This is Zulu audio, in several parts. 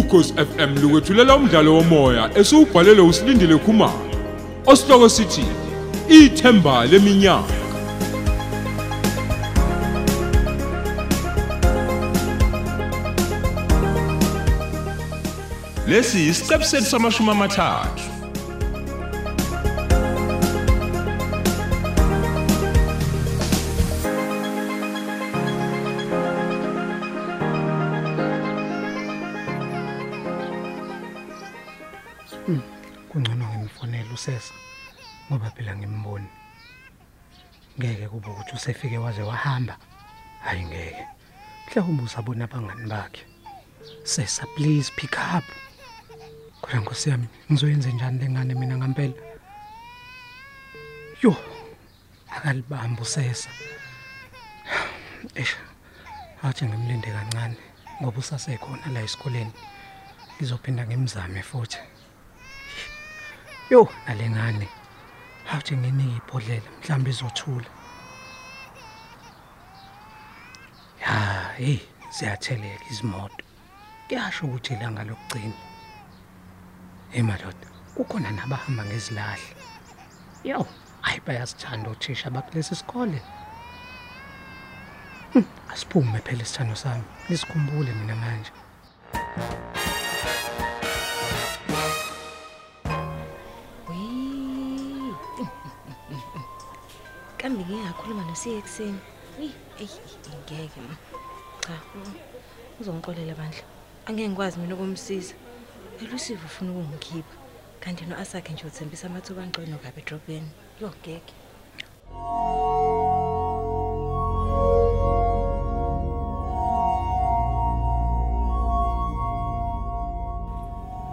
ukhosi FM lukwethulela umdlalo womoya esiubhalelwe usilindile Khumalo. Osihloko sithi ithemba leminyaka. Lesi isiqebu sethu samashumi amathathu. Ngeke kube ukuthi usefike waze wahamba. Hayi ngeke. Mhlawumbe usabona abangani bakhe. Sesa please pick up. Kodwa nkosi yami ngizoyenza njani lengane mina ngempela yo akalibamba usesa. Eish athi ngimlinde kancane ngoba usasekhona la esikoleni. Ngizophinda ngimzame futhi. Yo nalengane awuthi nginingi ibhodlela mhlawumbe izothula. Ya hey siyatheleka izimoto. Kuyasho ukuthi ilanga lokugcina hey madoda kukhona nabahamba ngezilahla yo hayi bayasithanda othisha bakulesi sikole. Hmm, asiphume phela isithando sami nisikhumbule mina manje. Ngeke ngakhuluma nosiye ekseni. Ey, ey, ngeke. ma. Cha. mm, Uzongixolela bandla. Angeke ngikwazi mina ukumsiza. Elusive ufuna ukungikhipha. Kanti no asakhe nje uthembisa amathuba angqono kabe edrobheni. Yo ngeke.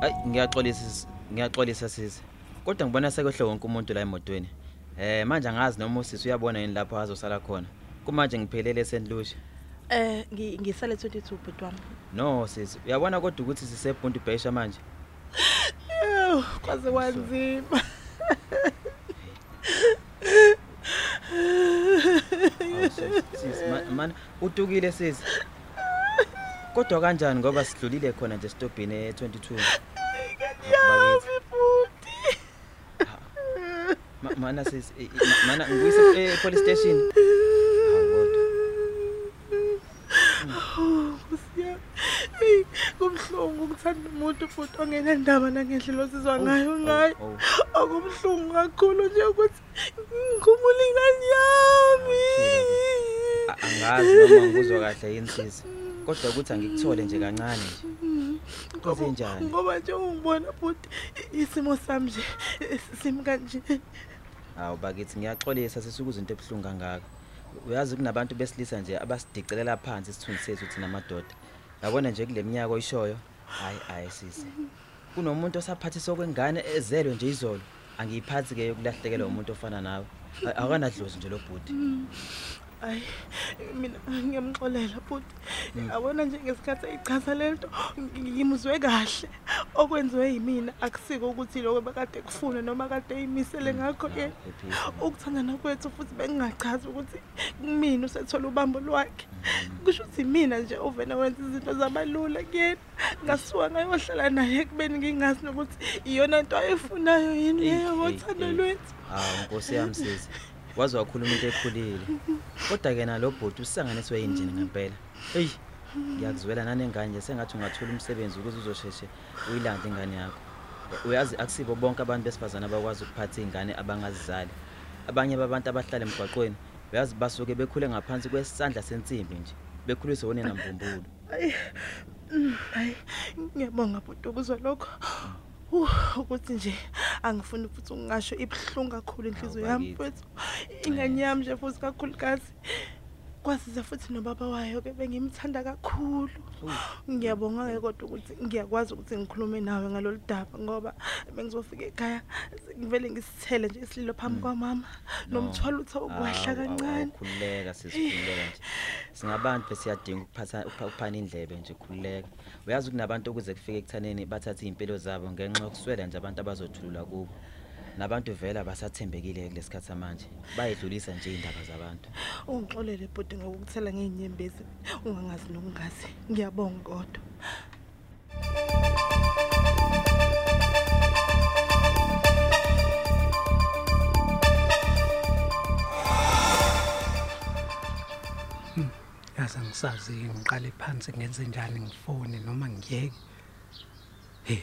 Hayi ngiyaxolisa sis- ngiyaxolisa sisi. Kodwa ngibona sekwehle wonke umuntu la emotweni. Eh manje angazi noma usisi uyabona yini lapho azosala khona. Kumanje ngiphelele St. Lucia. Eh ngi- ngisale 22 bhuti wami. No sisi, uyabona kodwa ukuthi sisebhunti bhesha manje. Ew, kwaze kwanzima. Awu, sis- Sisi ma- man utukile sisi. Kodwa kanjani ngoba sidlulile khona nje stopini e22. Yazi bhuti. Ma- Mana i- mana ngiyise e police station. Oh, Nkosi Hey, kumhlungu ukuthanda umuntu futhi ongenandaba nangendlela osizwa ngayo ngayo. oh. Akubuhlungu kakhulu nje ukuthi ngikhumula ingane yami. Angazi noma ngikuzwa kahle yini sisi. Kodwa ukuthi angikuthole nje kancane nje. Kwaze njani? Ngoba nje ungibona futhi isimo sami nje simi kanje. Hawu bakithi ngiyaxolisa sisuke izinto ebhlungu kangaka. Uyazi kunabantu besilisa nje abasidicelela phansi isithunzi sethu thina madoda. Yabona nje kule minyaka oyishoyo. Hayi hayi sisi. Kunomuntu osaphathisa okwengane ezelwe nje izolo. Angiyiphathi ke yokulahlekelwa umuntu ofana nawe. A- Akanadlozi nje lo bhuti. Ay mina ngiyamxolela futhi. Yabona nje ngesikhathi eyichaza lento ngimuzwe kahle. Okwenziwe yimina akusiko ukuthi lokho bekade kufuna noma kade eyimisele ngakho ke. Ukuthandana kwethu futhi bengingachazi ukuthi kumina usethola ubambo lwakhe. Kusho ukuthi mina nje uvena wenza izinto zabalula kuyena. Ngasuka ngayohlala naye ekubeni ngingazi nokuthi iyona nto ayifunayo yini Eyi, leyo eyi, ngothando eyi. lwethu. Hawu Nkosi yami sisi. Wazi wakhuluma into ekhulile. Kodwa ke nalo bhuti usanganiswe yinjini ngempela. Ey, ngiyakuzwela nanengane nje sengathi ungathola umsebenzi ukuze uzosheshe uyilande ingane yakho. Uyazi akusibo bonke abantu besifazana abakwazi ukuphatha izingane abangazizali. Abanye babantu abahlala emgwaqweni uyazi basuke bekhule ngaphansi kwesandla sensimbi nje. Bekhuliswe wone nambumbulu. Ayi. mm, Hayi, ngiyabonga bhuti ukuzwa lokho. Uh, ukuthi nje angifuni futhi ungasho ibhlungu kakhulu inhliziyo yami bakithi. futhi ingane yami nje futhi kakhulukazi kwasiza futhi nobaba wayo ke bengimthanda kakhulu ngiyabonga ke kodwa ukuthi ngiyakwazi ukuthi ngikhulume nawe ngalolu daba ngoba bengizofika ekhaya ngivele ngisithele nje isililo phambi kwamama nomthwalo uthe ukwehla kancane Khululeka sisikhululeka nje. Singabantu besiyadinga ukuphatha ukupha- ukuphana indlebe nje khululeka. Uyazi kunabantu ukuze kufike ekuthaneni bathathe impilo zabo ngenxa yokuswela nje abantu abazothulula kubo. nabantu vele abasathembekile kulesikhathi samanje. Bayidlulisa nje indaba zabantu. Ungixolele bhuti ngokukuthela ngeenyembezi ungangazi nokungazi. Ngiyabonga kodwa. Hmm, yazi angisazi ngiqale phansi ngenze njani ngifone noma ngiyeke. Hey.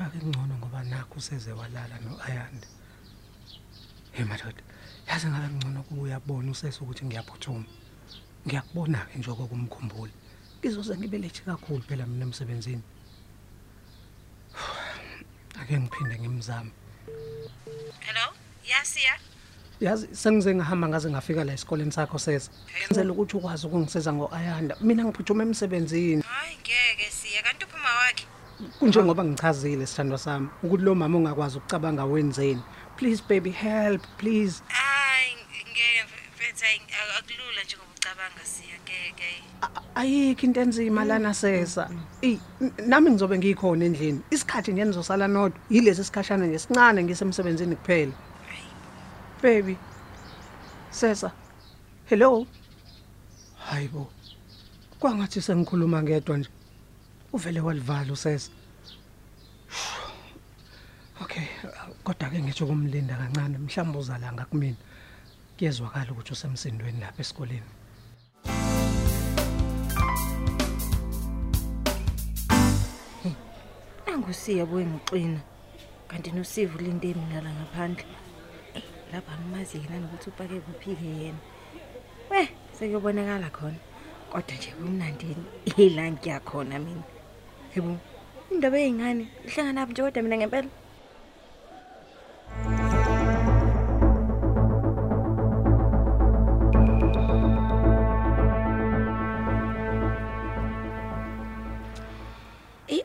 Kodwa ke ngcono ngoba nakho useze walala noayanda hey madoda yazi ngabe ngcono kuba uyabona usese ukuthi ngiyaphuthuma ngiyakubona ke nje okumkhumbula ngizoze ngibe late kakhulu phela mina emsebenzini. Ake ngiphinde ngimzame. Hello? Yasiya yazi sengize ngahamba ngaze ngafika la esikoleni sakho sesa. Ngenzela ukuthi ukwazi ukungisiza ngo-ayanda mina ngiphuthuma emsebenzini hayi ngeke siya kanti uphuma wakhe kunjengoba ngichazile sithandwa sami ukuthi lo mama ungakwazi ukucabanga wenzeni. Please baby help please. Hayi ngeke mfethu akulula njengoba ucabanga siya ngeke ayikho into enzima lana sesa. Ey, nami ngizobe ngikhona endlini. Isikhathi nje nizosala nodwa yilesi sikhashana nje sincane ngisemsebenzini kuphela. Baby sesa hello? Hayibo kwangathi sengikhuluma ngedwa nje. Uvele walivala usesa okay kodwa ke ngitsho kumlinda kancane mhlawumbe uzalanga kumina kuyezwakala ukuthi usemsindweni lapha esikoleni. Angusiya boye ngiqina kanti nosivu linde mina la ngaphandle. Eh, lapha angimazi yena nokuthi upake kuphike yena. We sekuyobonakala khona. Kodwa nje kumnandini ila ngiyakhona mina. Yebo indaba ey'ngane ihlangana aphi nje kodwa mina ngempela?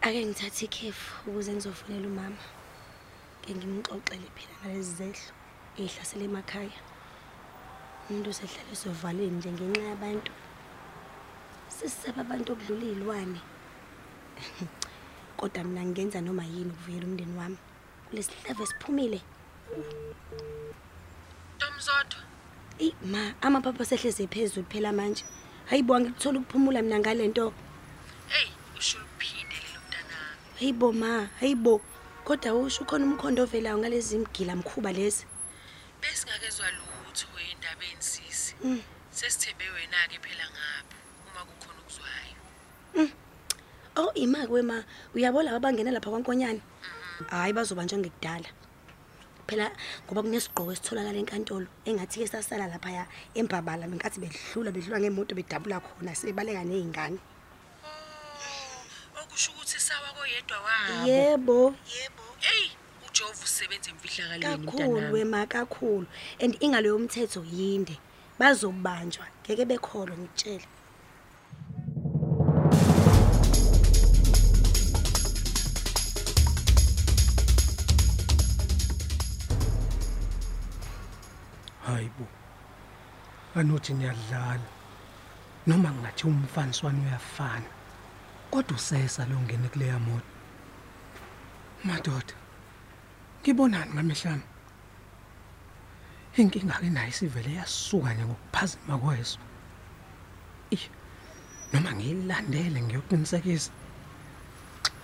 Ake ngithathe ikhefu ukuze ngizofonela umama. Ke ngimxoxele phela ngalezi zehlo ey'hlasela emakhaya. Umuntu usehlale esovalweni nje ngenxa yabantu. Sisaba abantu okudlula iy'lwane. Kodwa mina ngingenza noma yini ukuvikela umndeni wami? Kulesi hlave siphumile Tomzodwa, eyi ma amapapa sehleze phezulu phela manje. Hayi bo angikuthola ukuphumula mina ngale mntanami. hayi bo ma hayi bo kodwa usho ukhona umkhondo ovelayo ngalezi mgila mkhuba lezi Besingakezwa lutho endabeni sisi. Mm. Sesithembe wena ke phela ngapho uma kukhona okuzwayo. Oh ima kwe ma uyabo laba bangena lapha kwankonyane hayi bazobanjwa ngekudala phela ngoba kunesigqoko esitholakala enkantolo engathi ke sasala lapha ya embabala benkathi bedlula bedlula ngemoto bedabula khona sebaleka nezingane Oh, okusho ukuthi sawa koyedwa wabo. yebo. Yebo. Hey, uJovu usebenza emfihlakalweni kakhulu wema kakhulu. And ingalo yomthetho yinde. Bazobanjwa. Ngeke bekholwa ngitshela hayibo. Anothi niyadlala. Noma ngathi umfaniswano uyafana. Kodwa usesa lo ngene kuleya moto. Madoda ngibonani ngamehlami inkinga ke nayo isivele yasuka nje ngokuphazima kweso. Ih, noma ngiyilandele ngiyoqinisekisa.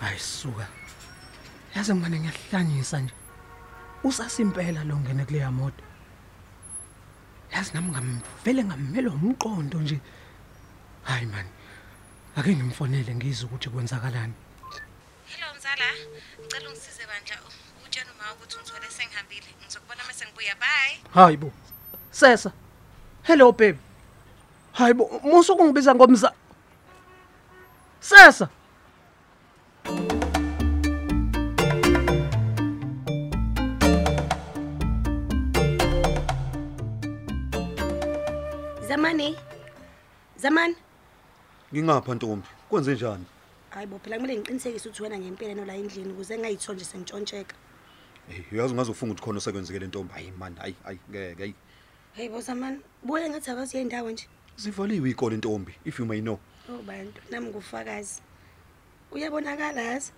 Ayisuka yazi manje ngiyahlanyisa nje. Usasimpela lo ngene kuleya moto. Yazi nami ngamvele ngamela umqondo nje. Hayi man ake ngimfonele ngizwe ukuthi kwenzakalani. Hello mzala. Ngicela ungisize bandla utshena uma ukuthi ngithole sengihambile. Ngizokubona mase ngibuya. Bye. Hayi bo. Sesa. Hello baby hayi bo. Musu kungibiza ngomza. Sesa. Zamani. Zamani. Ngingapha ntombi. Kwenze njani? Hayi bo phela kumele ngiqinisekise ukuthi wena ngempela nola endlini ukuze ngayitholi nje sengitshontsheka hey uyazi ungazofunga ukuthi khona osekwenzekele ntombi? Hayi man hayi hayi ngeke hayi. Hayi bo zamani buye ngathi akazi yendawo nje. Zivaliwe ikole ntombi if you may know. Oh bantu nami ngufakazi. Uyabonakala yazi?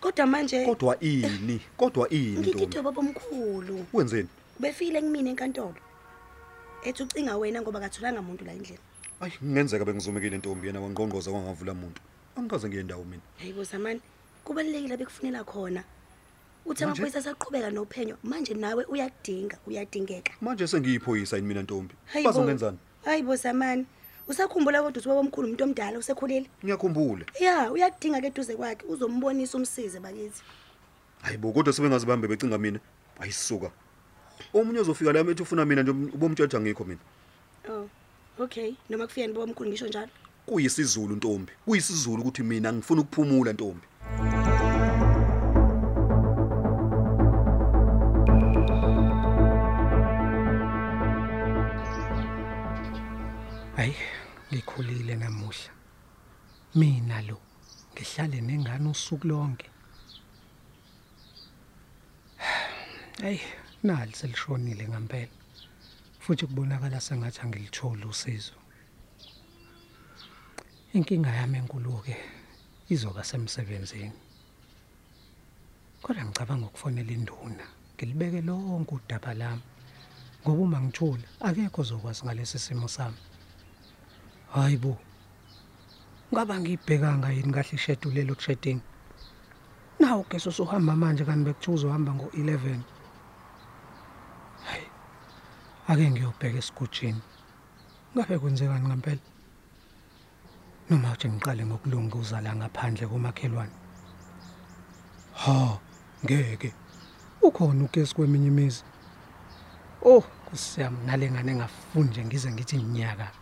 Kodwa manje kodwa ini kodwa ini ngikitho ntombi. baba omkhulu. Wenzeni? Ubefile kumina enkantolo. Ethi ucinga wena ngoba katholanga muntu la endlini. Hayi kungenzeka bengizomekile ntombi yena wangqongqoza kwangavula umuntu angikaze ngiye ndawo mina. Hayi bo zamani kubalulekile bekufunela khona. Uthi Manje? amaphoyisa asaqhubeka nophenyo manje nawe uyadinga uyadingeka. Manje sengiyiphoyisa yini mina ntombi? Hayi bo. bazongenzani hayi bosamani usakhumbula kodwa uthi omkhulu umuntu omdala usekhulile ngiyakhumbula. Ya uyakudinga ke eduze kwakhe uzombonisa umsize bakithi. Hayi bo kodwa sebengazibambe becinga mina. Ayisuka omunye uzofika la ethi ufuna mina nje ubomtshaja ngikho mina. Oh. Okay noma kufikeni bomkhulu ngisho njalo? Kuyisizulu ntombi. Kuyisizulu ukuthi mina ngifuna ukuphumula ntombi. Hayi ngikhulile namuhla. Mina lo ngihlale nengane usuku lonke. Hayi nali selishonile ngempela. Futhi kubonakala sengathi angilitholi usizo. Inkinga yami enkulu ke izoba semsebenzini. Kodwa ngicabanga ukufonela induna ngilibeke lonke udaba lami. Ngoba uma ngithula akekho ozokwazi ngalesi simo sami. Hayibo ngaba ngibhekanga yini kahle ishedule lokushedding nawo ke sosuhamba manje kanti bekuthiwa uzohamba ngo11 hayi ake ngiyobheka esigujini. Ngabe kwenzekani ngempela noma uthi ngiqale ngokulunguza la ngaphandle komakhelwane? Ha ngeke. Ukhona ugesi kweminye imizi? Oh kusiyami nalengane engafuni nje ngize ngithi nginyaka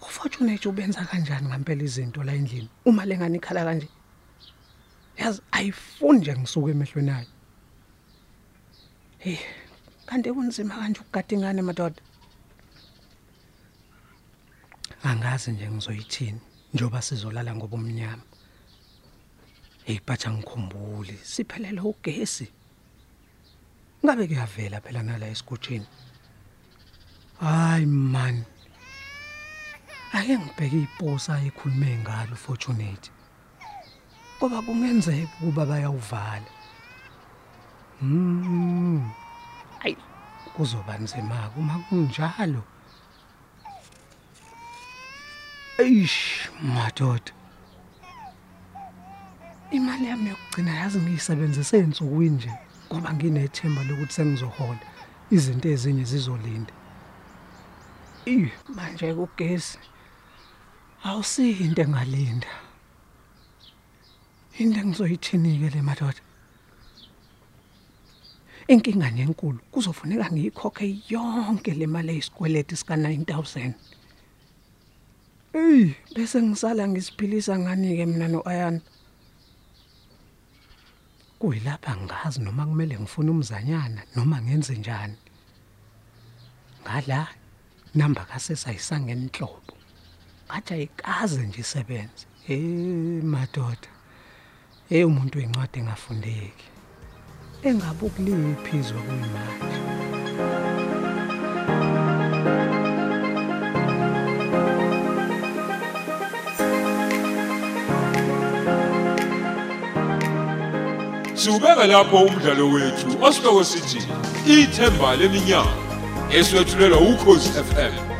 ufortunate ubenza kanjani ngempela izinto la endlini? Uma lengane ikhala kanje? Yazi ayifuni nje ngisuka emehlweni ayo. Hey. Kanti kunzima kanje ukugada ingane madoda? Angazi nje ngizoyithini njoba sizolala ngoba umnyama hey batha ngikhumbuli siphelele ugesi. Ngabe kuyavela phela nala esigujini hayi man. Ake ngibheke iposa ekhulume ngalo fortunate. Ngoba kungenzeka ukuba bayawuvala. Mm ay kuzoba nzima uma kunjalo eish madoda. Imali yami yokugcina yazi ngiyisebenzise ensukwini nje ngoba nginethemba lokuthi sengizohola. Izinto ezinye zizolinda. Eh manje kugesi awusinto engalinda. Into engizoyithini ke le madoda. Inkinga nenkulu kuzofuneka ngiyikhokhe yonke le mali eyisikweleti sika 9000 Ey bese ngisala ngisiphilisa ngani ke mina noAyana kuyilapha ngazi noma kumele ngifune umzanyana noma ngenze njani. Ngala namba kasesayisanga enhlobo ngathi ayikaze nje isebenze. Eh madoda. Eh umuntu wencwadi engafundeki. Engabe ukuliphizwa kuyimanje Siubeka lapho umdlalo wethu osihloko sithi ithemba leminyaka eswetshulelwa ukhozi FM